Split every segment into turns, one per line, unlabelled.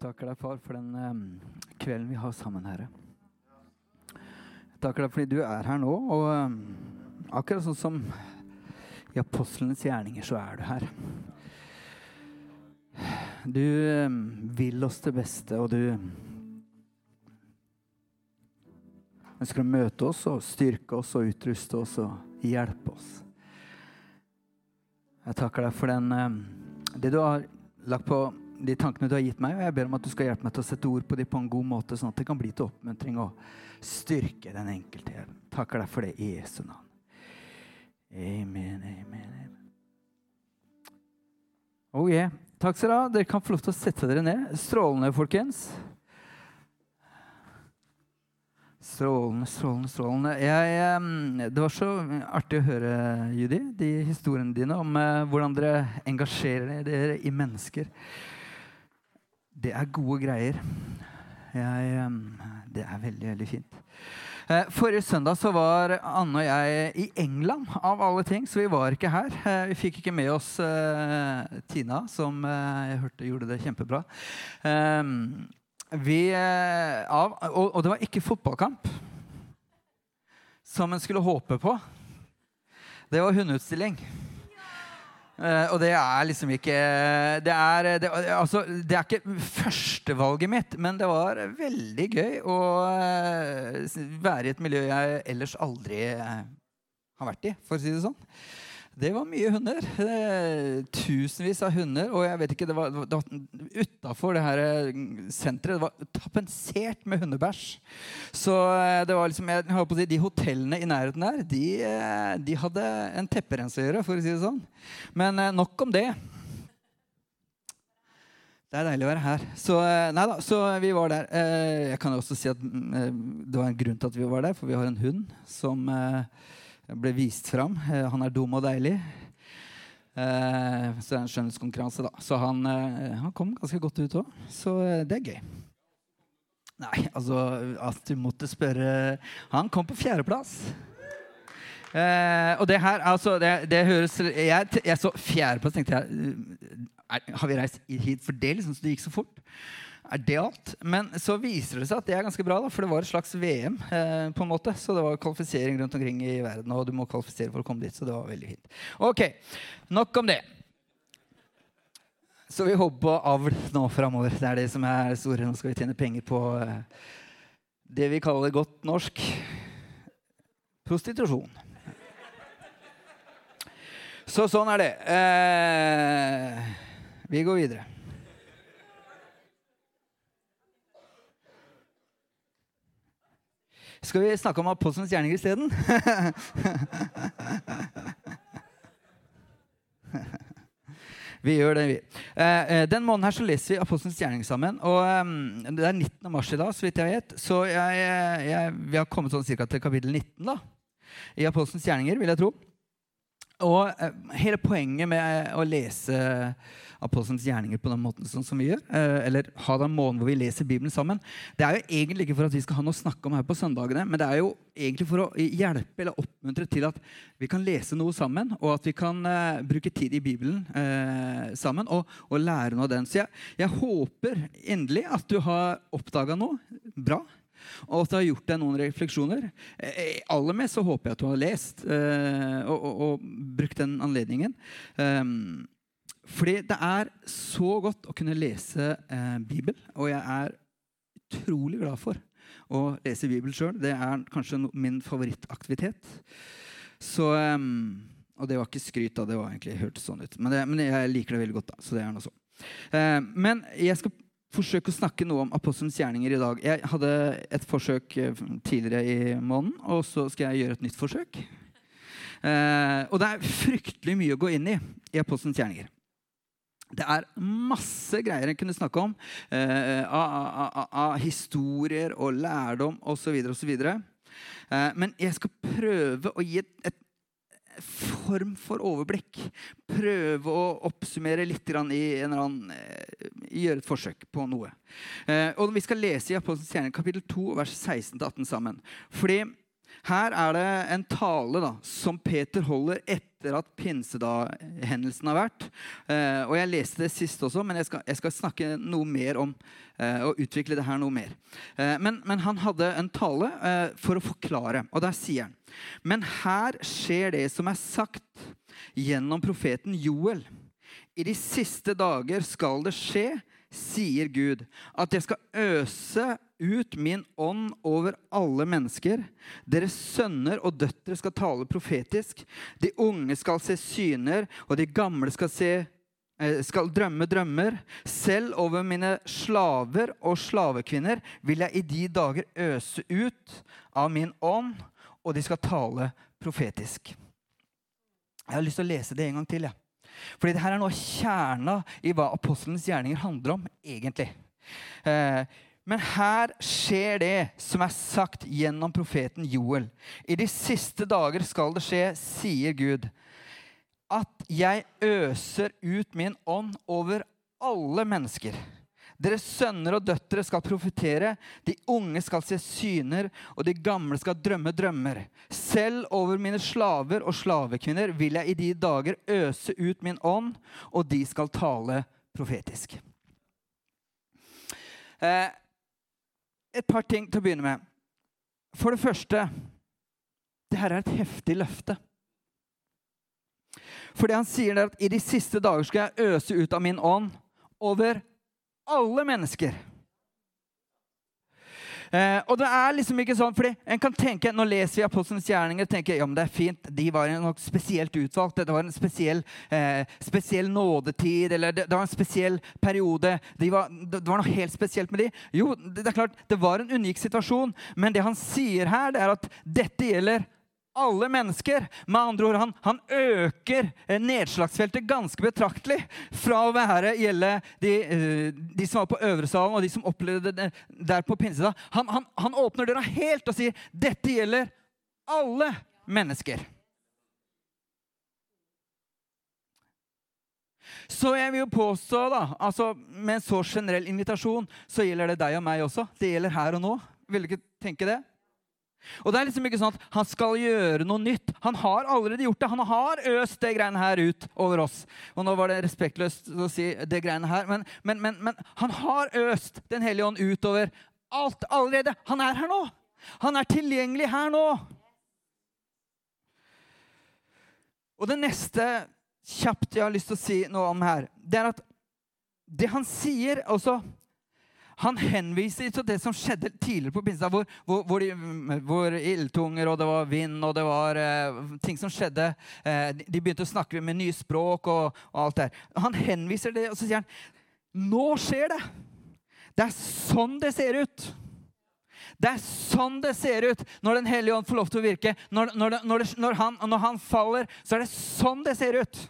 takker deg, far, for den um, kvelden vi har sammen, Herre. Jeg takker deg fordi du er her nå, og um, akkurat sånn som i apostlenes gjerninger, så er du her. Du um, vil oss det beste, og du ønsker å møte oss og styrke oss og utruste oss og hjelpe oss. Jeg takker deg for den, det du har lagt på de tankene du har gitt meg, og jeg ber om at du skal hjelpe meg til å sette ord på dem på en god måte, sånn at det kan bli til oppmuntring og styrke den enkelte. Jeg takker deg for det i Jesu navn. Amen, amen, amen. Oh yeah. Takk skal dere ha. Dere kan få lov til å sette dere ned. Strålende, folkens. Strålende, strålende, strålende. Jeg, det var så artig å høre, Judy, de historiene dine om uh, hvordan dere engasjerer dere i mennesker. Det er gode greier. Jeg, det er veldig, veldig fint. Eh, forrige søndag så var Anne og jeg i England, av alle ting, så vi var ikke her. Eh, vi fikk ikke med oss uh, Tina, som jeg hørte gjorde det kjempebra. Vi, av, og, og, det var ikke fotballkamp, som en skulle håpe på. Det var hundeutstilling. Uh, og det er liksom ikke Det er, det, altså, det er ikke førstevalget mitt, men det var veldig gøy å uh, være i et miljø jeg ellers aldri uh, har vært i, for å si det sånn. Det var mye hunder. Tusenvis av hunder. Og jeg vet ikke, det var, det var utafor det her senteret det var tapensert med hundebæsj. Så det var liksom, jeg håper å si, de hotellene i nærheten der, de, de hadde en tepperense å gjøre, for å si det sånn. Men nok om det. Det er deilig å være her. Så, da, så vi var der. Jeg kan også si at det var en grunn til at vi var der, for vi har en hund som ble vist fram. Eh, han er dum og deilig. Eh, så det er en skjønnhetskonkurranse, da. Så han, eh, han, kom ganske godt ut òg. Så det er gøy. Nei, altså At du måtte spørre Han kom på fjerdeplass. Eh, og det her, altså Det, det høres Jeg, jeg så fjerdeplass, tenkte jeg. Er, har vi reist hit for det, liksom, så det gikk så fort? Er det alt? Men så viser det seg at det er ganske bra, da, for det var et slags VM. Eh, på en måte, Så det var kvalifisering rundt omkring i verden, og du må kvalifisere for å komme dit. Så det var veldig fint. Ok, Nok om det. Så vi håper på avl nå framover. Det er det som er store. Nå skal vi tjene penger på eh, det vi kaller godt norsk prostitusjon. Så sånn er det. Eh, vi går videre. Skal vi snakke om apostelens gjerninger isteden? vi gjør det, vi. Eh, eh, den måneden her så leser vi apostelens gjerning sammen. og um, Det er 19. mars i dag, så vidt jeg vet. Så jeg, jeg, vi har kommet sånn cirka til kapittel 19 da, i apostelens gjerninger, vil jeg tro. Og hele poenget med å lese apostelens gjerninger på den måten sånn som vi gjør, eh, eller ha den måneden hvor vi leser Bibelen sammen, det er jo egentlig ikke for at vi skal ha noe å snakke om her på søndagene, men det er jo egentlig for å hjelpe eller oppmuntre til at vi kan lese noe sammen, og at vi kan uh, bruke tid i Bibelen uh, sammen og, og, lære noe av den. Så jeg, jeg håper endelig at du har oppdaga noe bra og at du har gjort deg noen refleksjoner. Eh, aller mest så håper jeg at du har lest og, og, og, brukt den anledningen. Um, fordi det er så godt å kunne lese eh, Bibel, og jeg er utrolig glad for å lese Bibel sjøl. Det er kanskje min favorittaktivitet. Så, um, og det var ikke skryt, da. Det var egentlig hørtes sånn ut. Men, det, men, jeg liker det veldig godt. da, så det er noe sånn. Eh, men jeg skal forsøke å snakke noe om apostelens gjerninger i dag. Jeg hadde et forsøk eh, tidligere i måneden, og så skal jeg gjøre et nytt forsøk. Eh, og det er fryktelig mye å gå inn i i apostelens gjerninger. Det er masse greier en kunne snakke om. Eh, av, av, av, historier og lærdom osv. osv. Eh, men jeg skal prøve å gi et, et, form for overblikk. Prøve å oppsummere litt i en eller annen, eh, Gjøre et forsøk på noe. Eh, og Vi skal lese i Apostelens gjerning kapittel 2, vers 16-18 sammen. Fordi Her er det en tale da, som Peter holder etter at pinsedag-hendelsen har vært. Eh, og Jeg leste det sist også, men jeg skal, jeg skal snakke noe mer om eh, og utvikle det her noe mer. Eh, men, men, han hadde en tale for å forklare, og der sier han Men her skjer det som er sagt gjennom profeten Joel. I de siste dager skal det skje, sier Gud, at jeg skal øse ut min ånd over alle mennesker. Deres sønner og døtre skal tale profetisk. De unge skal se syner, og de gamle skal, se, eh, skal drømme drømmer. Selv over mine slaver og slavekvinner vil jeg i de dager øse ut av min ånd, og de skal tale profetisk. Jeg har lyst til å lese det en gang til. Ja. Fordi det her er av kjerna i hva apostlenes gjerninger handler om, egentlig. Eh, men her skjer det som er sagt gjennom profeten Joel. I de siste dager skal det skje, sier Gud, at jeg øser ut min ånd over alle mennesker. Deres sønner og døtre skal profetere, de unge skal se syner, og de gamle skal drømme drømmer. Selv over mine slaver og slavekvinner vil jeg i de dager øse ut min ånd, og de skal tale profetisk. Eh, et par ting til å begynne med. For det første det her er et heftig løfte. For det han sier er at i de siste dager skal jeg øse ut av min ånd over alle mennesker. Eh, og det er liksom ikke sånn, fordi en kan tenke, Nå leser vi Apostlenes gjerninger og tenker ja, men det er fint, de var nok spesielt utvalgt. Det var en spesiell, eh, spesiell nådetid, eller det, det, var en spesiell periode. De var, det, var noe helt spesielt med de. Jo, det, det er klart, det var en unik situasjon, men det han sier her, det er at dette gjelder alle mennesker. Med andre ord, han, han øker eh, nedslagsfeltet ganske betraktelig fra å være gjelde de, eh, de, som var på øvre salen, og de som opplevde det der på pinsedag. Han, han, han åpner døra helt og sier dette gjelder alle mennesker. Så jeg vil jo påstå, da, altså med en så generell invitasjon, så gjelder det deg og meg også. Det gjelder her og nå. Vil du ikke tenke det? Og det er liksom ikke sånn at han skal gjøre noe nytt. Han har allerede gjort det. Han har øst det greiene her ut over oss. Og nå var det respektløst å si det greiene her, men, men, men, men han har øst Den hellige ånd utover alt allerede. Han er her nå. Han er tilgjengelig her nå. Og det neste kjapt jeg har lyst til å si noe om her, det er at det han sier også han henviser til det som skjedde tidligere på pinsedag, hvor, hvor, hvor, hvor, ildtunger og det var vind og det var uh, ting som skjedde. Uh, de, begynte å snakke med nye språk og, og alt der. Han henviser det, og så sier han nå skjer det. Det er sånn det ser ut. Det er sånn det ser ut når Den hellige ånd får lov til å virke. Når, når, det, når, det, når, han, han faller, så er det sånn det ser ut.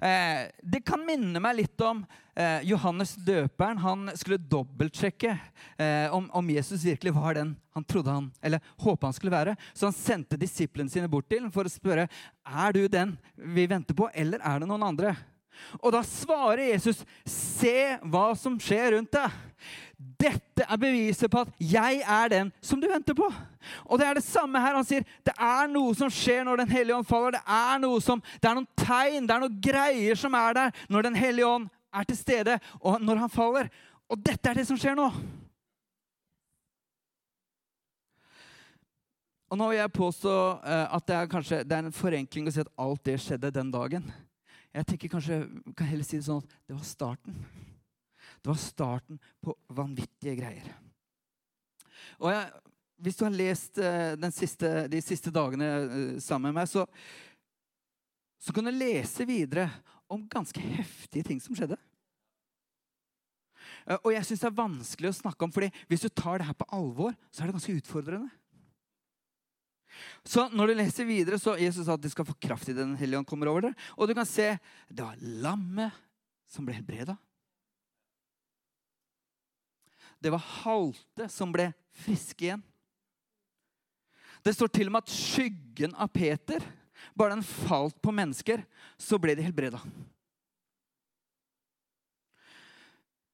Eh, det kan minne meg litt om eh, Johannes døperen. Han skulle dobbeltsjekke eh, om, om, Jesus virkelig var den han trodde han, eller håpa han skulle være. Så han sendte disiplene sine bort til for å spørre er du den vi venter på, eller er det noen andre. Og da svarer Jesus, se hva som skjer rundt deg. Dette er beviset på at jeg er den som du venter på. Og det er det samme her. Han sier det er noe som skjer når Den hellige ånd faller. Det er noe som, det er noen tegn, det er noen greier som er der når Den hellige ånd er til stede, og når han faller. Og dette er det som skjer nå. Og nå vil jeg påstå uh, at det er, kanskje, det er en forenkling å si at alt det skjedde den dagen. Jeg tenker kanskje, kan heller si det sånn at det var starten. Det var starten på vanvittige greier. Og jeg, Hvis du har lest uh, siste, de siste dagene uh, sammen med meg, så, så kan du lese videre om ganske heftige ting som skjedde. Uh, og jeg syns det er vanskelig å snakke om, fordi hvis du tar det her på alvor, så er det ganske utfordrende. Så når du leser videre, så Jesus sa at de skal få kraft i Den hellige ånd kommer over dere. Og du kan se det var lammet som ble helbreda. Det var halte som ble friske igjen. Det står til og med at skyggen av Peter, bare den falt på mennesker, så ble de helbreda.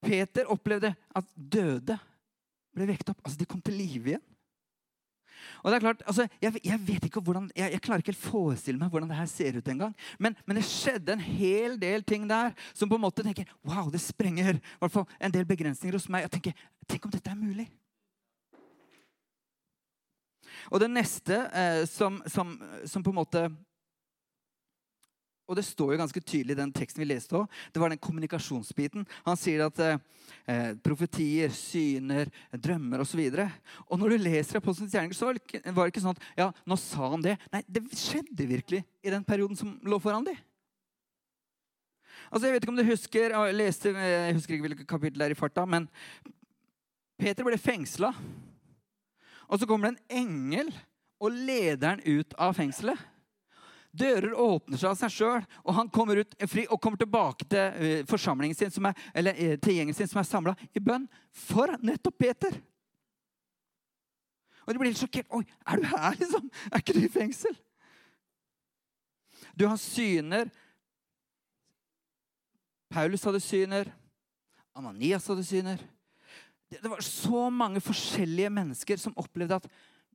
Peter opplevde at døde ble vekt opp. Altså, de kom til live igjen. Og det er klart, altså, jeg, jeg, vet ikke hvordan, jeg, jeg, klarer ikke helt forestille meg hvordan det her ser ut engang. Men, men det skjedde en hel del ting der som på en måte tenker wow, det sprenger hvert fall en del begrensninger hos meg. Jeg tenker, Tenk om dette er mulig? Og det neste eh, som, som, som, på en måte Og det står jo ganske tydelig i den teksten vi leste òg. Det var den kommunikasjonsbiten. Han sier at eh, eh profetier, syner, drømmer osv. Og, så og når du leser Apostelens gjerninger, så var det, ikke, var det ikke sånn at ja, nå sa han det. Nei, det skjedde virkelig i den perioden som lå foran dem. Altså, Jeg vet ikke om du husker jeg, leste, jeg husker ikke hvilket kapittel det er i farta, men Peter ble fengsla. Og så kommer det en engel og leder han ut av fengselet. Dører åpner seg av seg sjøl, og han kommer ut fri og kommer tilbake til uh, forsamlingen sin, er, eller uh, til gjengen sin som er samla i bønn for nettopp Peter. Og de blir helt sjokkert. 'Oi, er du her, liksom? Er ikke du i fengsel?' Du har syner. Paulus hadde syner. Ananias hadde syner. Det var så mange forskjellige mennesker som opplevde at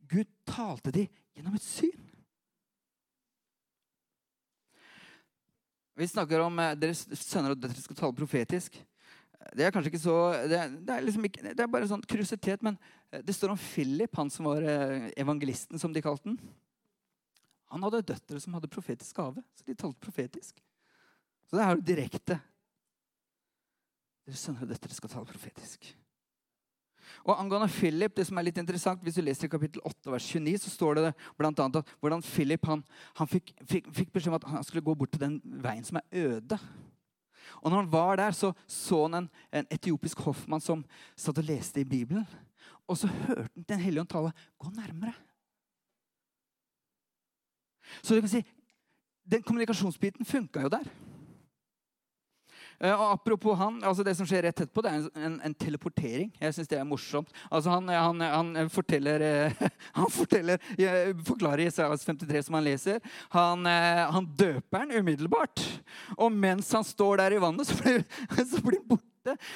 Gud talte dem gjennom et syn. Vi snakker om eh, deres sønner og døtre skal tale profetisk. Det er kanskje ikke så Det, det er, liksom ikke, det er bare sånn kuriositet, men eh, det står om Philip, han som var eh, evangelisten, som de kalte den. Han hadde døtre som hadde profetisk gave, så de talte profetisk. Så det er jo direkte. Deres sønner og døtre skal tale profetisk. Og Angående Philip, det som er litt interessant, hvis du leser i kapittel 8, vers 29, så står det blant annet at hvordan Philip han, han fikk, fikk, fikk, beskjed om at han skulle gå bort til den veien som er øde. Og når han var der, så så han en, en etiopisk hoffmann som satt og leste i Bibelen. Og så hørte han Den hellige ånd tale. Gå nærmere. Så du kan si, den kommunikasjonsbiten funka jo der. Eh, og Apropos han, altså det som skjer rett etterpå, det er en, en, en teleportering. Jeg synes det er morsomt. Altså han, han, han forteller, eh, han forteller, forklarer Isaias 53 som han leser. Han, eh, han døper den umiddelbart. Og mens han står der i vannet, så blir, så blir han borte.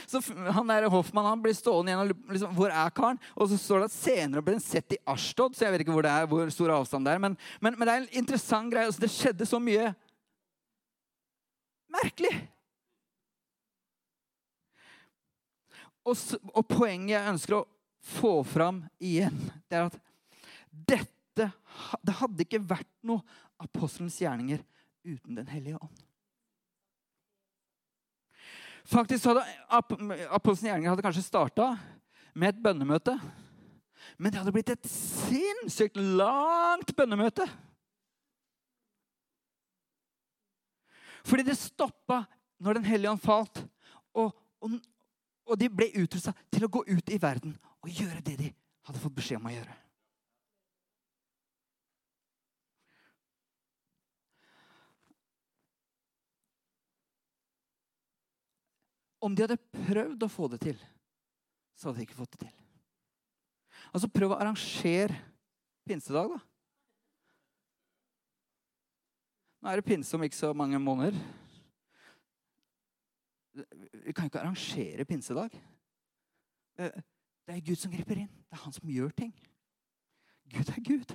Så han der Hoffmann han blir stående igjen og liksom, Hvor er karen? Og så står det at senere ble han sett i Ashtod. Så jeg vet ikke hvor det er, hvor stor avstand det er. Men, men, men det er en interessant greie. Altså, det skjedde så mye merkelig. Og, og, poenget jeg ønsker å få fram igjen, det er at dette Det hadde ikke vært noe apostelens gjerninger uten Den hellige ånd. Faktisk hadde Apostelens gjerninger hadde kanskje starta med et bønnemøte. Men det hadde blitt et sinnssykt langt bønnemøte. Fordi det stoppa når Den hellige ånd falt. Og, og, og de ble utrusta til å gå ut i verden og gjøre det de hadde fått beskjed om å gjøre. Om de hadde prøvd å få det til, så hadde de ikke fått det til. Altså, prøv å arrangere pinsedag, da. Nå er det pinse om ikke så mange måneder. Vi kan ikke arrangere pinsedag. Det er Gud som griper inn. Det er han som gjør ting. Gud er Gud.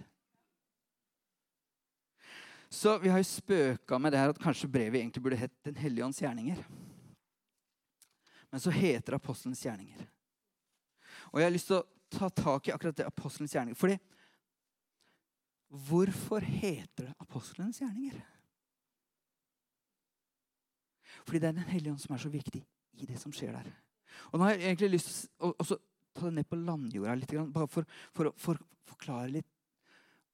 Så vi har jo spøka med det her at kanskje brevet egentlig burde hett Den hellige ånds gjerninger. Men så heter det apostelens gjerninger. Og jeg har lyst til å ta tak i akkurat det apostelens gjerninger. Fordi Hvorfor heter det apostelens gjerninger? Fordi det er Den hellige ånd som er så viktig i det som skjer der. Og nå har jeg egentlig lyst til å ta det ned på landjorda litt, bare for, for, å forklare litt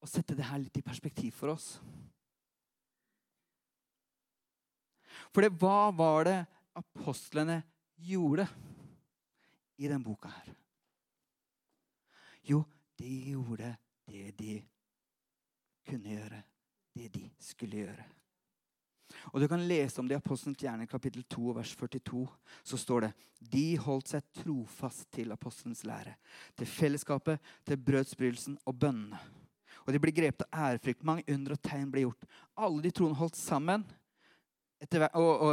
og sette det her litt i perspektiv for oss. For det, hva var det apostlene gjorde i denne boka her? Jo, de gjorde det de kunne gjøre. Det de skulle gjøre. Og Du kan lese om det i Apostelens gjerning kapittel 2 vers 42. Så står det de holdt seg trofast til apostelens lære, til fellesskapet, til brødsbrytelsen og bønnene. Og de ble grepet av ærefrykt. Mange under og tegn ble gjort. Alle de troende holdt sammen etter, og,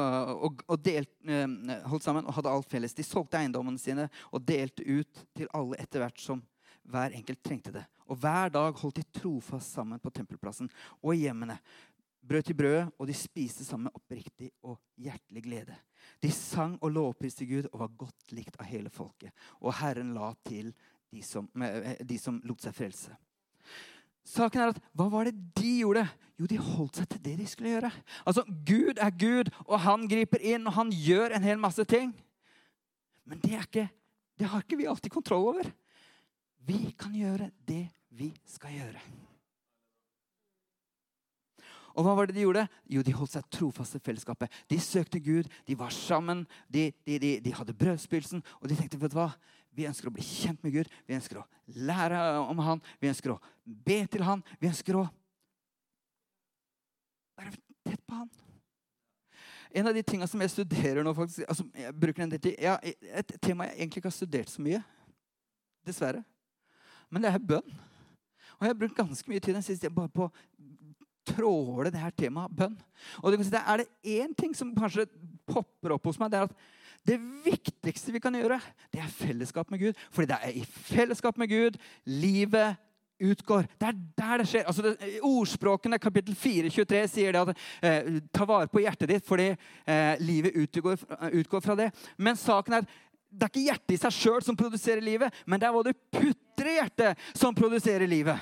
og, og, delt, eh, holdt sammen og hadde alt felles. De solgte eiendommene sine og delte ut til alle etter hvert som Hver enkelt trengte det. Og hver dag holdt de trofast sammen på tempelplassen og i hjemmene. Brøt til brødet, og de spiste sammen med oppriktig og hjertelig glede. De sang og lovpriste Gud og var godt likt av hele folket. Og Herren la til de som, de som lot seg frelse. Saken er at, Hva var det de gjorde? Jo, de holdt seg til det de skulle gjøre. Altså, Gud er Gud, og han griper inn, og han gjør en hel masse ting. Men det, ikke, det har ikke vi alltid kontroll over. Vi kan gjøre det vi skal gjøre. Og hva var det de gjorde? Jo, De holdt seg trofast til fellesskapet. De søkte Gud, de var sammen, de, de, de, de hadde brødspillelsen. Og de tenkte vet du hva? Vi ønsker å bli kjent med Gud, vi ønsker å lære om han, vi ønsker å be til han, vi ønsker å være tett på han. En av de tingene som jeg studerer nå, faktisk, altså jeg bruker en del tid, ja, Et tema jeg egentlig ikke har studert så mye. Dessverre. Men det er bønn. Og jeg har brukt ganske mye tid den siste bare på tråle det her temaet bønn. Og det, Er det én ting som kanskje popper opp hos meg, det er at det viktigste vi kan gjøre, det er fellesskap med Gud. Fordi det er i fellesskap med Gud livet utgår. Det er der det skjer. Altså det, ordspråkene kapittel 4, 23 sier det at eh, ta vare på hjertet ditt, fordi eh, livet utgår, utgår, fra det. Men saken er det er ikke hjertet i seg sjøl som produserer livet, men det er hva du putter i hjertet, som produserer livet.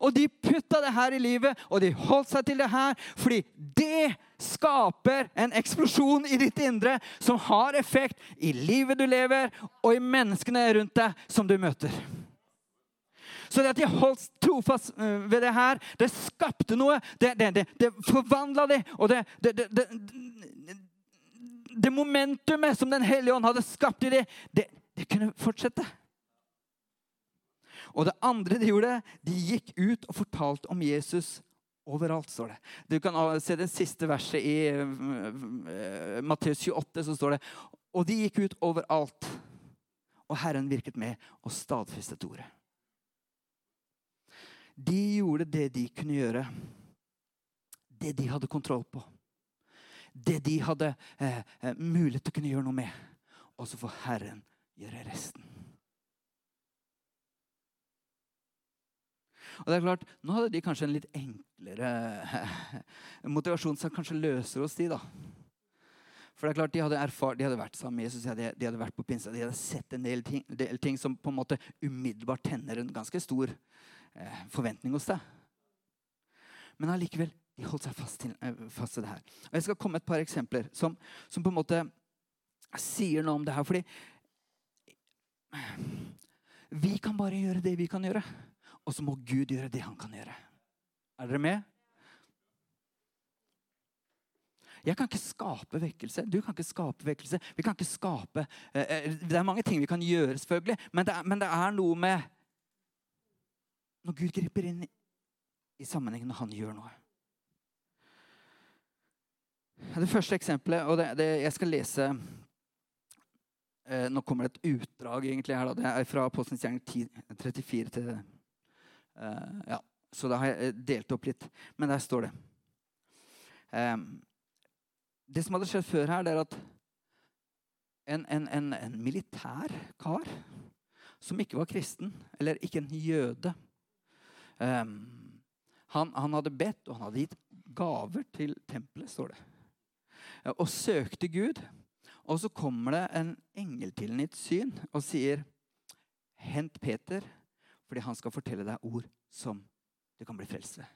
Og de putta det her i livet, og de holdt seg til det her fordi det skaper en eksplosjon i ditt indre som har effekt i livet du lever, og i menneskene rundt deg som du møter. Så det at de holdt trofast øh, ved det her, det skapte noe. Det, det, det, det forvandla det, og det, det, momentumet som Den hellige ånd hadde skapt i det, det kunne fortsette. Og det andre de gjorde, de gikk ut og fortalte om Jesus overalt, står det. Du kan se det siste verset i uh, Matteus 28, så står det Og de gikk ut overalt, og Herren virket med og stadfestet ordet. De gjorde det de kunne gjøre. Det de hadde kontroll på. Det de hadde eh, eh mulighet til å kunne gjøre noe med. Og så får Herren gjøre resten. Og det er klart, Nå hadde de kanskje en litt enklere motivasjon som kanskje løser hos de. da. For det er klart, De hadde erfart, de hadde vært sammen med Jesus, de, de hadde vært på pinsa, de hadde sett en del ting, del ting, som på en måte umiddelbart tenner en ganske stor eh, forventning hos deg. Men allikevel, de holdt seg fast til, eh, fast til, det her. Og Jeg skal komme med et par eksempler som, som, på en måte sier noe om det her. Fordi vi kan bare gjøre det vi kan gjøre. Og så må Gud gjøre det han kan gjøre. Er dere med? Jeg kan ikke skape vekkelse. Du kan ikke skape vekkelse. Vi kan ikke skape eh, eh, Det er mange ting vi kan gjøre, selvfølgelig, men det er, men det er noe med Når Gud griper inn i sammenhengen når han gjør noe. Det første eksempelet, og det, det jeg skal lese eh, Nå kommer det et utdrag egentlig her. Da. Det er fra Postens gjerning 34 til ja, så da har jeg eh, delt opp litt. Men der står det. Det som hadde skjedd før her, det er at en, en, en, en, militær kar som ikke var kristen, eller ikke en jøde um, han, han, hadde bedt, og han hadde gitt gaver til tempelet, står det. Og søkte Gud. Og så kommer det en engel til ham i et syn og sier, 'Hent Peter fordi han skal fortelle deg ord som du kan bli frelst ved.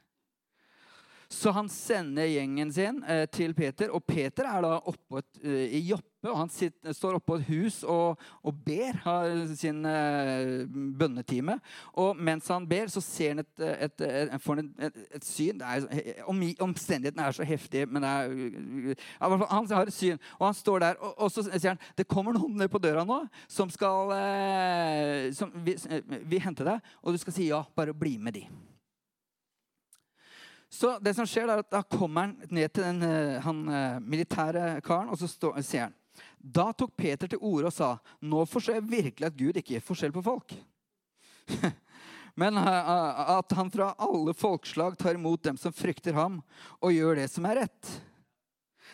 Så han sender gjengen sin eh, til Peter, og Peter er da oppe et, uh, i Joppe. og Han sitter, står oppå et hus og, og, ber, har sin uh, bønnetime. Og mens han ber, så ser han et, et, et, syn. Er, om, omstendighetene er så heftige, men er, uh, han har et syn. Og han står der, og, og så sier han det kommer noen ned på døra nå som skal som vi, vi henter deg, og du skal si ja. Bare bli med de. Så det som skjer er at Da kommer han ned til den eh, han, eh, militære karen, og så stå, sier han Da tok Peter til orde og sa, 'Nå forstår jeg virkelig at Gud ikke gir forskjell på folk.' Men eh, at han fra alle folkeslag tar imot dem som frykter ham, og gjør det som er rett.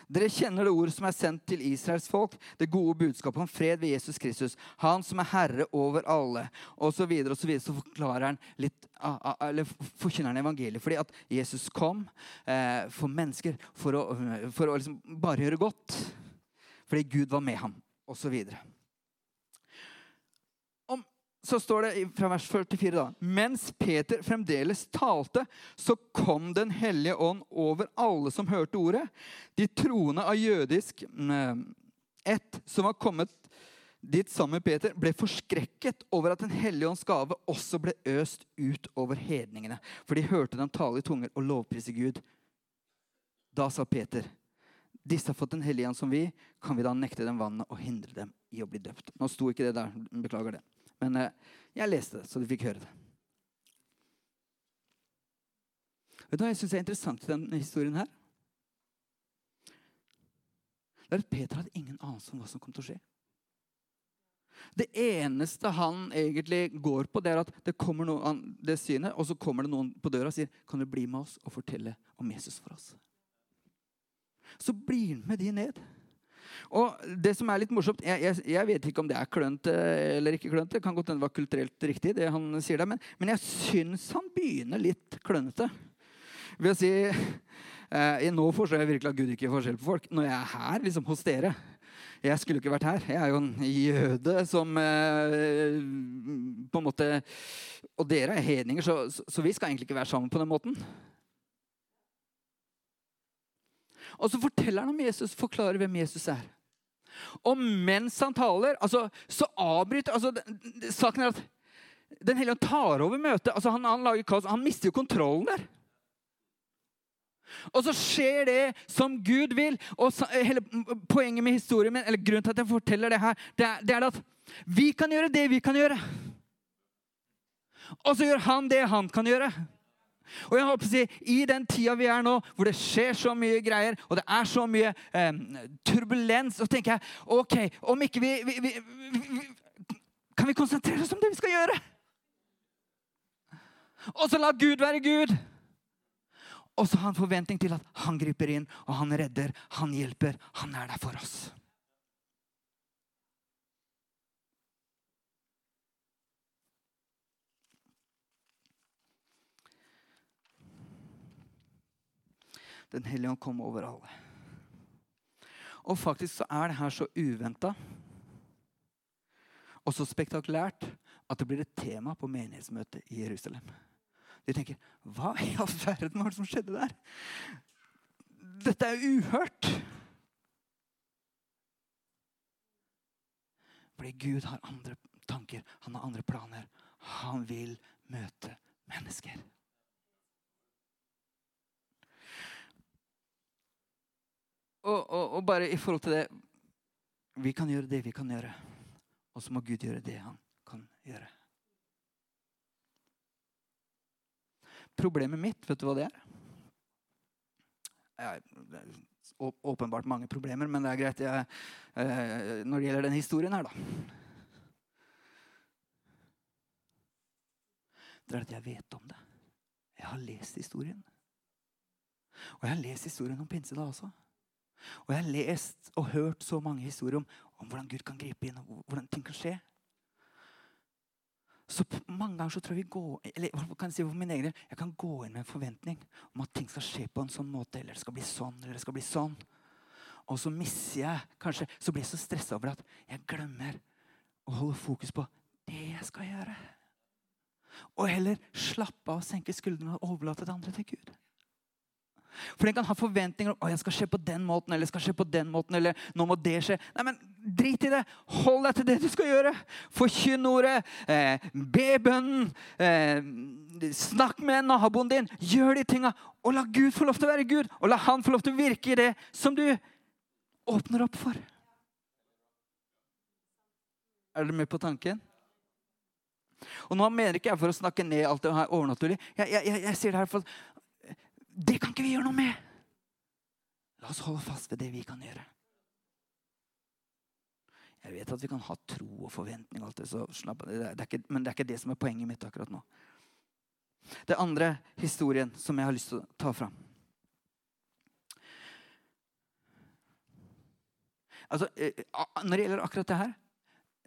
Dere kjenner det ord som er sendt til Israels folk, det gode budskapet om fred ved Jesus Kristus, han som er herre over alle, osv. Så, videre, og så, videre, så forklarer han litt, eller forkynner han evangeliet. Fordi at Jesus kom eh, for mennesker for å, for å liksom bare gjøre godt. Fordi Gud var med ham, osv så står det fra vers 44 da, Mens Peter fremdeles talte, så kom Den hellige ånd over alle som hørte ordet. De troende av jødisk mm, ett som var kommet dit sammen med Peter, ble forskrekket over at Den hellige ånds gave også ble øst ut over hedningene. For de hørte dem tale i tunger og lovprise Gud. Da sa Peter, disse har fått Den hellige ånd som vi. Kan vi da nekte dem vannet og hindre dem i å bli døpt? Nå sto ikke det der. Beklager det. Men eh, jeg leste det, så du fikk høre det. Vet du hva jeg syns er interessant i denne historien her? Det er at Peter hadde ingen anelse om hva som kom til å skje. Det eneste han egentlig går på, det er at det kommer noen, det synet, og så kommer det noen på døra og sier kan du bli med oss og fortelle om Jesus for oss. Så blir han med de ned. Og det som er litt morsomt, Jeg, jeg, jeg vet ikke om det er klønete eller ikke klønete. Det kan godt hende det var kulturelt riktig, det han sier der, men, men jeg syns han begynner litt klønete. Ved å si eh, Nå forstår jeg virkelig at Gud ikke gjør forskjell på folk. Når jeg er her, liksom hos dere Jeg skulle ikke vært her. Jeg er jo en jøde som eh, på en måte Og dere er hedninger, så, så, så vi skal egentlig ikke være sammen på den måten. Og så forteller han om Jesus, forklarer hvem Jesus er. Og mens han taler, altså, så avbryter altså, Saken er at Den hellige tar over møtet. Altså, han, han, lager kaos. Han mister jo kontrollen der. Og så skjer det som Gud vil. Og så, hele Poenget med historien min, eller grunnen til at jeg forteller det her, det er, det er at vi kan gjøre det vi kan gjøre. Og så gjør han det han kan gjøre. Og jeg håper å si, I den tida vi er nå, hvor det skjer så mye greier, og det er så mye eh, turbulens, så tenker jeg ok, om ikke vi, vi, vi, vi, Kan vi konsentrere oss om det vi skal gjøre? Og så la Gud være Gud. Og så har han forventning til at han griper inn, og han redder, han hjelper. Han er der for oss. Den hellige ånd kom over alle. Og faktisk så er det her så uventa og så spektakulært at det blir et tema på menighetsmøtet i Jerusalem. De tenker Hva i all verden var det som skjedde der? Dette er uhørt. Fordi Gud har andre tanker, han har andre planer. Han vil møte mennesker. Og, og, og, bare i forhold til det Vi kan gjøre det vi kan gjøre. Og så må Gud gjøre det han kan gjøre. Problemet mitt, vet du hva det er? Ja, åpenbart mange problemer, men det er greit jeg, eh, når det gjelder den historien her, da. Det er at jeg vet om det. Jeg har lest historien. Og jeg har lest historien om pinse da også. Og jeg har lest og hørt så mange historier om, om hvordan Gud kan gripe inn, og hvordan ting kan skje. Så mange ganger så tror jeg vi går, eller kan jeg si for min egen del, jeg kan gå inn med en forventning om at ting skal skje på en sånn måte, eller det skal bli sånn, eller det skal bli sånn. Og så mister jeg kanskje, så blir jeg så stressa over at jeg glemmer å holde fokus på det jeg skal gjøre. Og heller slappe av, senke skuldrene og overlate det andre til Gud. For den kan ha forventninger om å, jeg skal skje på den måten eller jeg skal skje på den måten, eller nå må det skje. Nei, men Drit i det. Hold deg til det du skal gjøre. Forkynn ordet. Eh, be bønnen. Eh, snakk med naboen din. Gjør de tinga. Og la Gud få lov til å være Gud. Og la Han få lov til å virke i det som du åpner opp for. Er dere med på tanken? Og nå mener ikke jeg for å snakke ned alt det her overnaturlig. Jeg, jeg, jeg, jeg sier det her for det kan ikke vi gjøre noe med. La oss holde fast ved det vi kan gjøre. Jeg vet at vi kan ha tro og forventning, og alt det, så slapp, det ikke, men det er ikke det som er poenget mitt akkurat nå. Det andre historien som jeg har lyst til å ta fram. altså, eh, Når det gjelder akkurat det her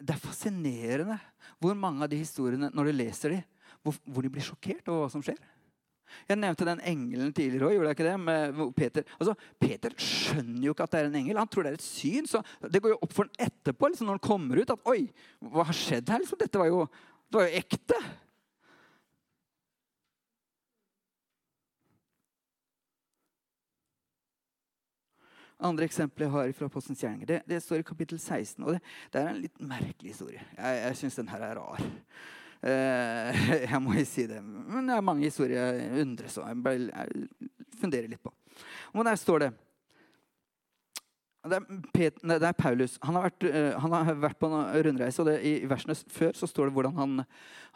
Det er fascinerende hvor mange av de historiene, når du leser de, hvor, hvor de blir sjokkert over hva som skjer. Jeg nevnte den engelen tidligere òg. Peter. Altså, Peter skjønner jo ikke at det er en engel. Han tror det er et syn. så Det går jo opp for ham etterpå liksom når han kommer ut, at oi, hva har skjedd her? Liksom, dette var jo, det var jo ekte. Andre eksempler jeg har fra Postens gjerninger, det, det, står i kapittel 16. og Det, det er en litt merkelig historie. Jeg, jeg syns den her er rar. Uh, jeg må jo si det. Men det er mange historier jeg undres og jeg, funderer litt på. Og der står det det er, Pet, nei, det er, Paulus. Han har vært, uh, han har vært på en rundreise. og det, I versene før så står det hvordan han,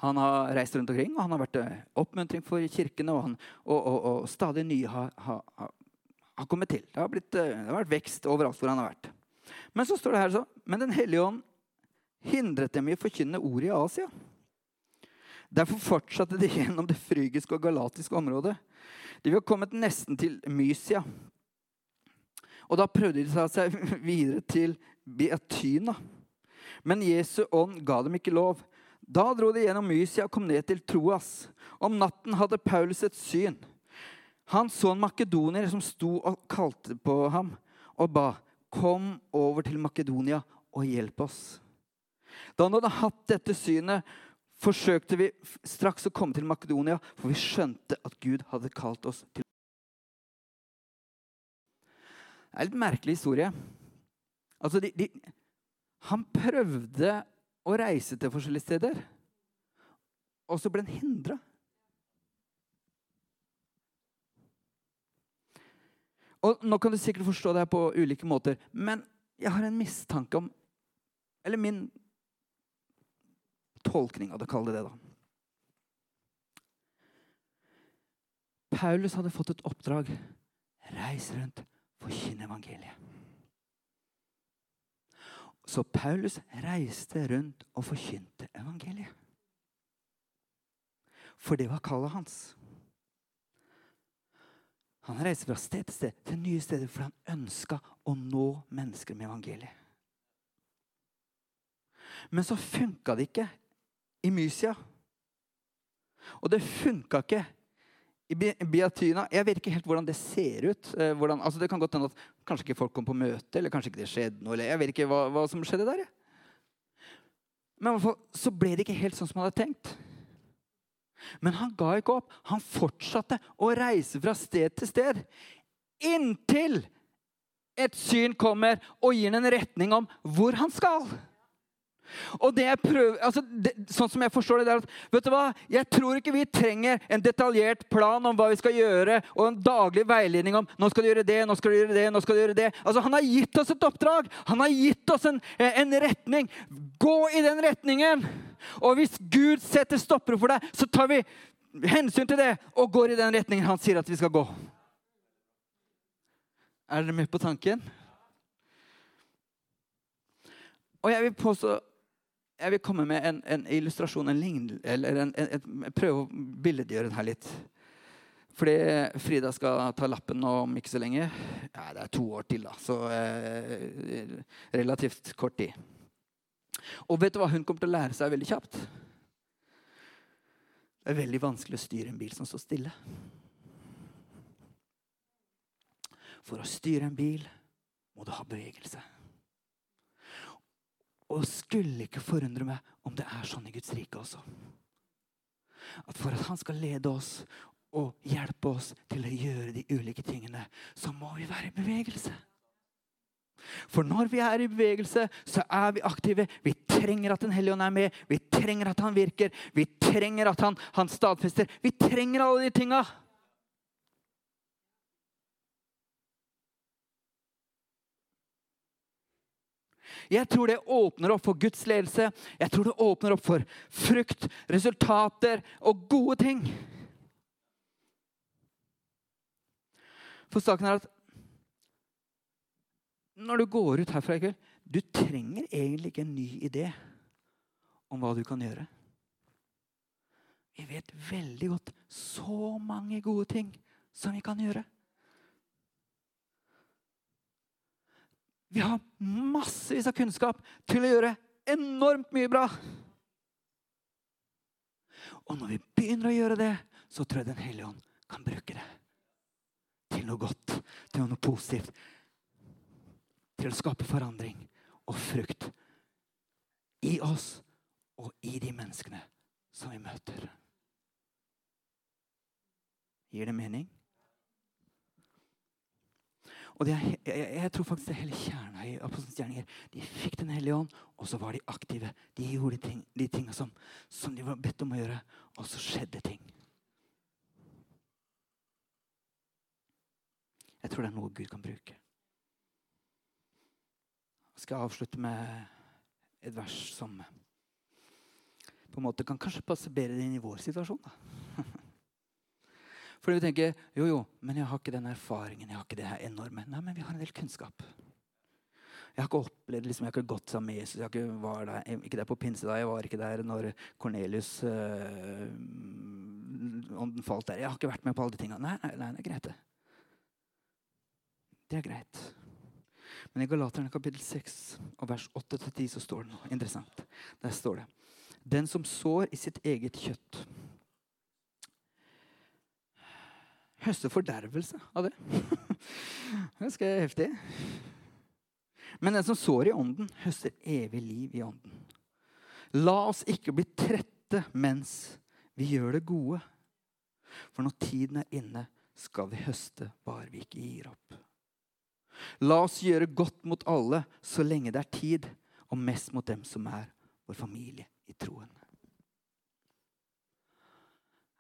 han, har reist rundt omkring. og Han har vært uh, oppmuntring for kirkene, og, han, og, og, og stadig nye har, har, har kommet til. Det har, blitt, eh, det har, vært vekst overalt hvor han har vært. Men så står det her så, men Den hellige ånd hindret dem i å forkynne ordet i Asia. Derfor fortsatte de gjennom det frygiske og galatiske området. De var kommet nesten til Mysia. Og da prøvde de seg videre til Beatyna. Men Jesu ånd ga dem ikke lov. Da dro de gjennom Mysia og kom ned til Troas. Om natten hadde Paulus et syn. Han så en makedonier som sto og kalte på ham og ba, 'Kom over til Makedonia og hjelp oss.' Da han hadde hatt dette synet, forsøkte vi straks å komme til Makedonia, for vi skjønte at Gud hadde kalt oss til Det er en litt merkelig historie. Altså, de, de, han prøvde å reise til forskjellige steder, og så ble han hindra. Og Nå kan du sikkert forstå det her på ulike måter, men jeg har en mistanke om Eller min tolkning av det, kall det det, da. Paulus hadde fått et oppdrag. Reis rundt, forkynn evangeliet. Så Paulus reiste rundt og forkynte evangeliet. For det var kallet hans. Han reiste fra sted til sted til nye steder for han ønska å nå mennesker med evangeliet. Men så funka det ikke i Mysia. Og det funka ikke i Biatyna. Jeg vet ikke helt hvordan det ser ut. Eh, hvordan, altså det kan godt hende at Kanskje ikke folk kom på møte, eller kanskje ikke det skjedde noe. jeg vet ikke hva, hva som skjedde der. Men i hvert fall så ble det ikke helt sånn som han hadde tenkt. Men han ga ikke opp. Han fortsatte å reise fra sted til sted. Inntil et syn kommer og gir en retning om hvor han skal. Og det jeg prøver, altså det, sånn som jeg forstår det, det er at vet du hva? Jeg tror ikke vi trenger en detaljert plan om hva vi skal gjøre, og en daglig veiledning om nå skal du gjøre det, nå skal du gjøre det, nå skal du gjøre det. Altså Han har gitt oss et oppdrag. Han har gitt oss en, en retning. Gå i den retningen. Og hvis Gud setter stoppere for deg, så tar vi hensyn til det og går i den retningen han sier at vi skal gå. Er dere med på tanken? Og jeg vil påstå jeg vil komme med en, en illustrasjon, en lignende, eller en, en, prøve å billedgjøre det her litt. Fordi Frida skal ta lappen om ikke så lenge. Ja, det er to år til, da. Så eh, relativt kort tid. Og vet du hva hun kommer til å lære seg veldig kjapt? Det er veldig vanskelig å styre en bil som står stille. For å styre en bil må du ha bevegelse. Og skulle ikke forundre meg om det er sånn i Guds rike også. At for at han skal lede oss og hjelpe oss til å gjøre de ulike tingene, så må vi være i bevegelse. For når vi er i bevegelse, så er vi aktive. Vi trenger at Den hellige ånd er med. Vi trenger at han virker. Vi trenger at han, han stadfester. Vi trenger alle de tinga. Jeg tror det åpner opp for Guds ledelse. Jeg tror det åpner opp for frukt, resultater og gode ting. For saken er at når du går ut herfra i kveld Du trenger egentlig ikke en ny idé om hva du kan gjøre. Vi vet veldig godt så mange gode ting som vi kan gjøre. Vi har massevis av kunnskap til å gjøre enormt mye bra. Og når vi begynner å gjøre det, så tror jeg Den hellige ånd kan bruke det til noe godt, til noe positivt. Til å skape forandring og frukt i oss og i de menneskene som vi møter. Gir det mening? Og er, jeg, jeg, tror faktisk det hele kjerna i apostelens gjerninger. De fikk Den hellige ånd, og så var de aktive. De gjorde ting, de tinga som, som, de var bedt om å gjøre, og så skjedde ting. Jeg tror det er noe Gud kan bruke. Jeg skal avslutte med et vers som på en måte kan kanskje passe bedre inn i vår situasjon. da. Fordi vi tenker jo, jo, men jeg har ikke den erfaringen. jeg har ikke det her enorme. Nei, men vi har en del kunnskap. Jeg har ikke opplevd, liksom, jeg har ikke gått sammen med Jesus. Jeg har ikke, var der, ikke der på pinse da. Jeg var ikke der når Kornelius øh, ånden falt der. Jeg har ikke vært med på alle de tingene. Nei, nei, nei, det er greit, det. Det er greit. Men i Galaterne kapittel 6 og vers 8-10 så står det noe interessant. Der står det Den som sår i sitt eget kjøtt høste fordervelse av det. Det skal være heftig. Men den som sår i ånden, høster evig liv i ånden. La oss ikke bli trette mens vi gjør det gode. For når tiden er inne, skal vi høste bare vi ikke gir opp. La oss gjøre godt mot alle så lenge det er tid, og mest mot dem som er vår familie i troen.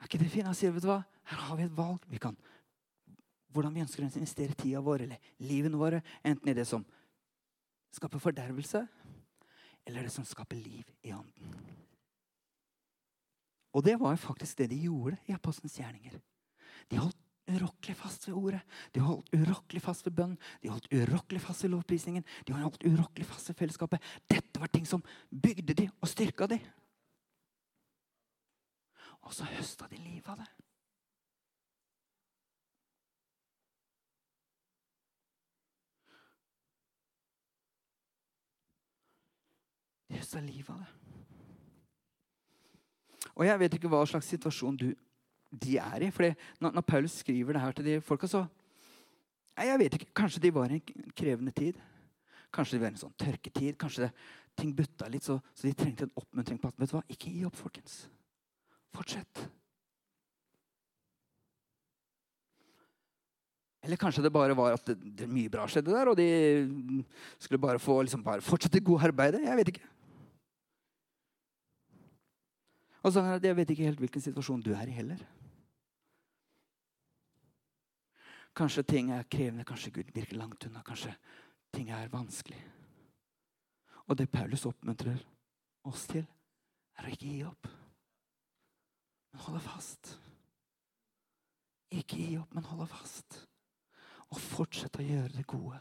Er ikke det fint? Han sier, vet du hva? Her har vi et valg. Vi kan, hvordan vi ønsker å investere tida vår eller livene våre. Enten i det som skaper fordervelse, eller det som skaper liv i ånden. Og det var faktisk det de gjorde i apostelens gjerninger. De holdt urokkelig fast ved ordet. De holdt urokkelig fast ved bønn. De holdt urokkelig fast ved lovprisningen. De holdt urokkelig fast ved fellesskapet. Dette var ting som bygde de og styrka de. Og så høsta de livet av det. De høsta livet av det. Og jeg vet ikke hva slags situasjon du, de er i. For når, når, Paulus skriver det her til de folka, så Jeg vet ikke, Kanskje de var i en krevende tid. Kanskje det var en sånn tørketid. Kanskje det, ting butta litt, så, så, de trengte en oppmuntring på at vet du hva, ikke gi opp, folkens. Fortsett. Eller kanskje det bare var at det, det mye bra skjedde der, og de skulle bare få liksom, bare fortsette gode arbeidet. Jeg vet ikke. Og så er at Jeg vet ikke helt hvilken situasjon du er i heller. Kanskje ting er krevende, kanskje Gud virker langt unna. Kanskje ting er vanskelig. Og det Paulus oppmuntrer oss til, er å ikke gi opp. Men holde fast. Ikke gi opp, men holde fast. Og fortsette å gjøre det gode.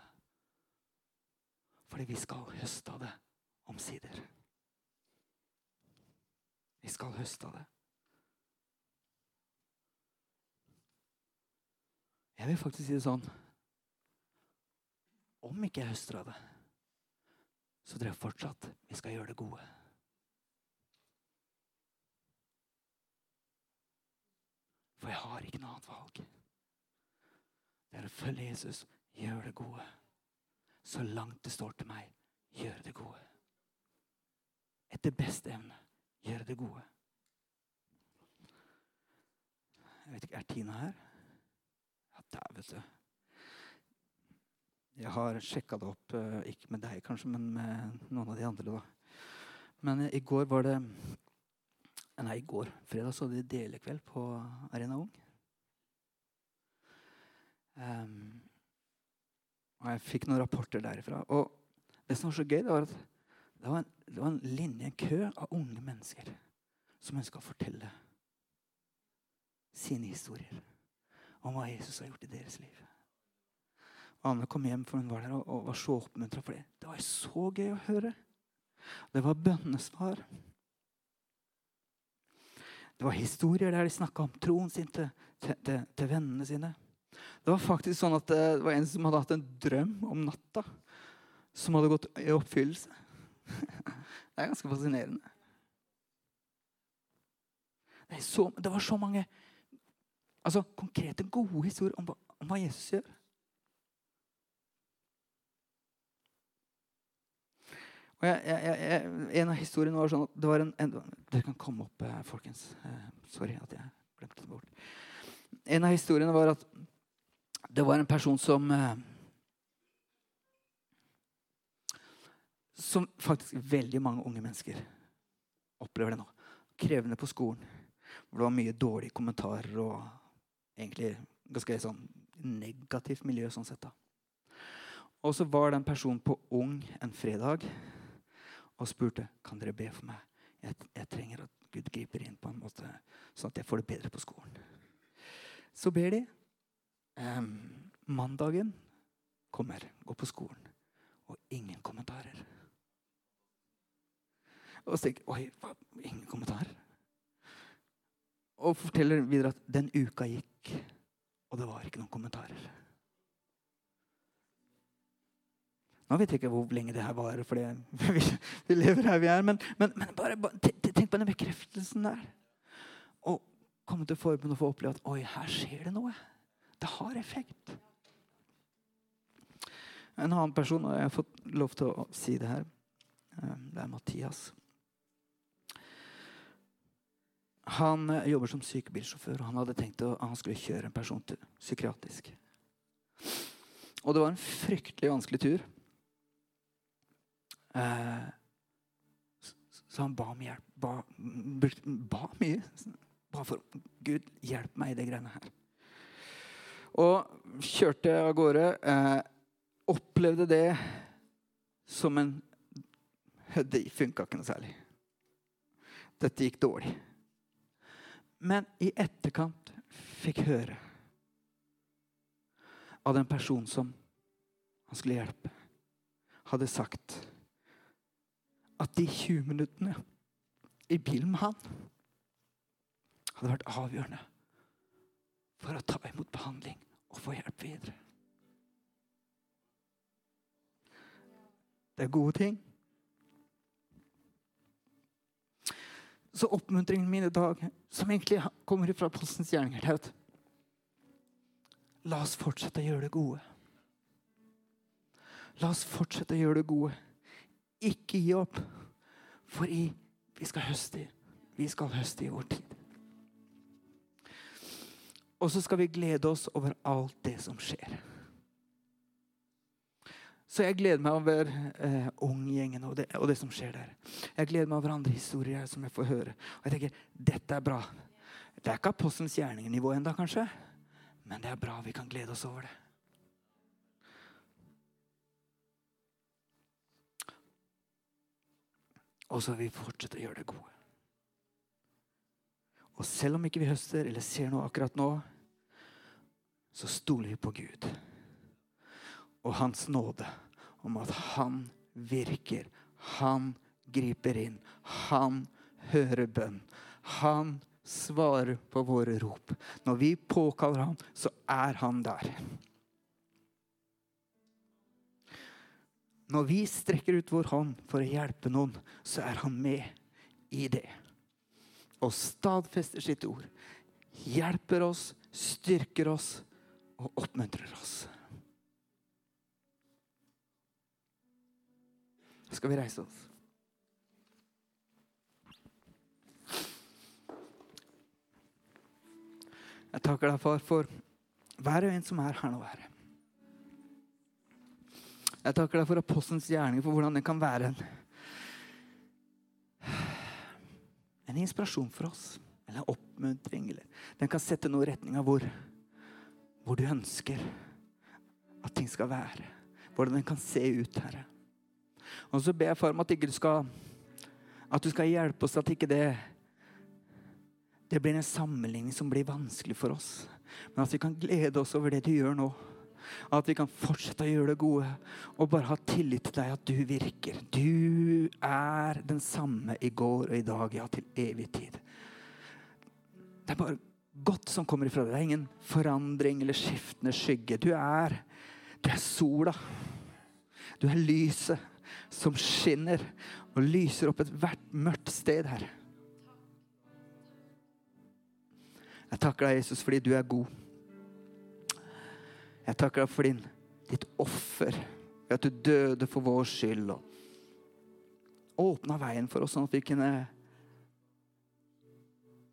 Fordi vi skal høste av det omsider. Vi skal høste av det. Jeg vil faktisk si det sånn Om ikke jeg høster av det, så tror jeg fortsatt vi skal gjøre det gode. For jeg har ikke noe annet valg. Det er å følge Jesus, gjøre det gode. Så langt det står til meg, gjøre det gode. Etter beste evne, gjøre det gode. Jeg vet ikke, Er Tina her? Ja, der, vet du. Jeg har sjekka det opp, eh, ikke med deg kanskje, men med noen av de andre. da. Men i går var det Nei, i går. Fredag så hadde de delekveld på Arena Ung. Um, og jeg fikk noen rapporter derifra. Og det som var så gøy, det var at det var en, det var en linje, en kø av unge mennesker som ønska å fortelle sine historier om hva Jesus har gjort i deres liv. Anne kom hjem, for hun var der og, og var så oppmuntra for det. Det var så gøy å høre. Det var bønnesvar. Det var historier der de snakka om troen sin til, til, til, til, vennene sine. Det var faktisk sånn at eh, det var en som hadde hatt en drøm om natta. som hadde gått i oppfyllelse. Det er ganske fascinerende. Det, så, det var så mange altså, konkrete, gode historier om, om hva Jesus gjør. Jeg, jeg, jeg, en av historiene var sånn at det var en, en Dere kan komme opp, eh, folkens. Eh, sorry at jeg glemte det bort. En av historiene var at det var en person som Som faktisk veldig mange unge mennesker opplever det nå. Krevende på skolen. Hvor det var mye dårlige kommentarer og egentlig ganske sånn negativt miljø sånn sett. da. Og så var det en person på Ung en fredag og spurte kan dere be for meg. Jeg, jeg, trenger at Gud griper inn på en måte sånn at jeg får det bedre på skolen. Så ber de. Um, mandagen kommer, går på skolen, og ingen kommentarer. Og så tenker jeg Oi, ingen kommentar. Og forteller videre at den uka gikk, og det var ikke noen kommentarer. Nå vet jeg ikke hvor lenge det her varer, for vi, vi, lever her vi er. Men, men, men bare, bare, tenk på den bekreftelsen der. Og komme til forbundet og få oppleve at oi, her skjer det noe. Det har effekt. En annen person, og jeg har fått lov til å si det her, eh, det er Mathias. Han eh, jobber som sykebilsjåfør, og han hadde tenkt at han skulle kjøre en person til psykiatrisk. Og det var en fryktelig vanskelig tur. Eh, så han ba om hjelp. Ba, ba mye. Ba for Gud, hjelp meg i de greiene her. Og kjørte av gårde. Eh, opplevde det som en Det funka ikke noe særlig. Dette gikk dårlig. Men i etterkant fikk høre av den personen som han skulle hjelpe, hadde sagt at de 20 minuttene i bilen med han hadde vært avgjørende for å ta imot behandling og få hjelp videre. Det er gode ting. Så oppmuntringen min i dag, som egentlig kommer fra Postens gjerninger, er at la oss fortsette å gjøre det gode. La oss fortsette å gjøre det gode. Ikke gi opp, for i, vi skal høste. Vi skal høste i vår tid. Og så skal vi glede oss over alt det som skjer. Så jeg gleder meg over eh, Unggjengen og, og, det som skjer der. Jeg gleder meg over andre historier som jeg får høre. Og jeg tenker, dette er bra. Det er ikke apostelens gjerninger-nivå ennå, kanskje. Men det er bra. Vi kan glede oss over det. Og så vil vi fortsette å gjøre det gode. Og selv om ikke vi høster eller ser noe akkurat nå, så stoler vi på Gud og Hans nåde om at Han virker. Han griper inn. Han hører bønn. Han svarer på våre rop. Når vi påkaller ham, så er han der. Når vi strekker ut vår hånd for å hjelpe noen, så er han med i det. Og stadfester sitt ord. Hjelper oss, styrker oss og oppmuntrer oss. Skal vi reise oss? Jeg takker deg, far, for hver og en som er her nå, Herre. Jeg takker deg for apostelens gjerning, for hvordan den kan være en, en inspirasjon for oss. Eller oppmuntring. Eller den kan sette noe i retning av hvor, hvor du ønsker at ting skal være. Hvordan den kan se ut, Herre. Og så ber jeg for meg at, skal, at du skal hjelpe oss at ikke det det blir en sammenligning som blir vanskelig for oss. Men at vi kan glede oss over det du gjør nå. At vi kan fortsette å gjøre det gode og bare ha tillit til deg, at du virker. Du er den samme i går og i dag, ja, til evig tid. Det er bare godt som kommer ifra deg. Det er ingen forandring eller skiftende skygge. Du er, du er sola. Du er lyset som skinner og lyser opp ethvert mørkt sted, her. Jeg takker deg, Jesus, fordi du er god. Jeg takker deg for din, ditt offer, ved at du døde for vår skyld og åpna veien for oss, sånn at vi kunne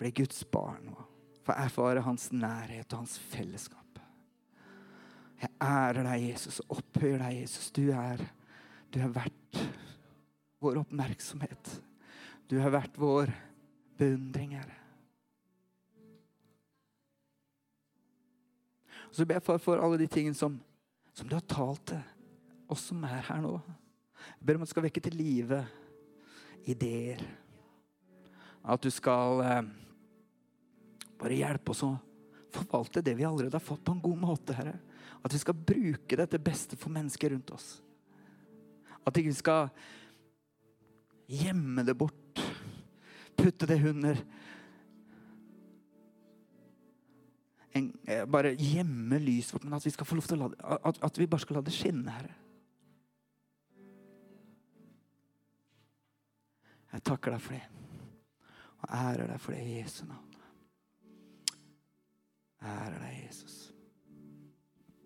bli Guds barn og få erfare hans nærhet og hans fellesskap. Jeg ærer deg, Jesus, og opphøyer deg, Jesus. Du er, du er verdt vår oppmerksomhet. Du har vært vår beundring, Herre. Og så ber jeg for, for alle de tingene som, som, du har talt til oss som er her nå. Jeg ber om at du skal vekke til live ideer. At du skal eh, bare hjelpe oss å forvalte det vi allerede har fått, på en god måte. Herre. At vi skal bruke det til beste for mennesker rundt oss. At vi ikke skal gjemme det bort. Putte det under en, eh, Bare gjemme lyset vårt, men at vi skal få lov til å la det, at, at vi bare skal la det skinne, Herre. Jeg takker deg for det. Og ærer deg for det i Jesu navn. Ærer deg, Jesus.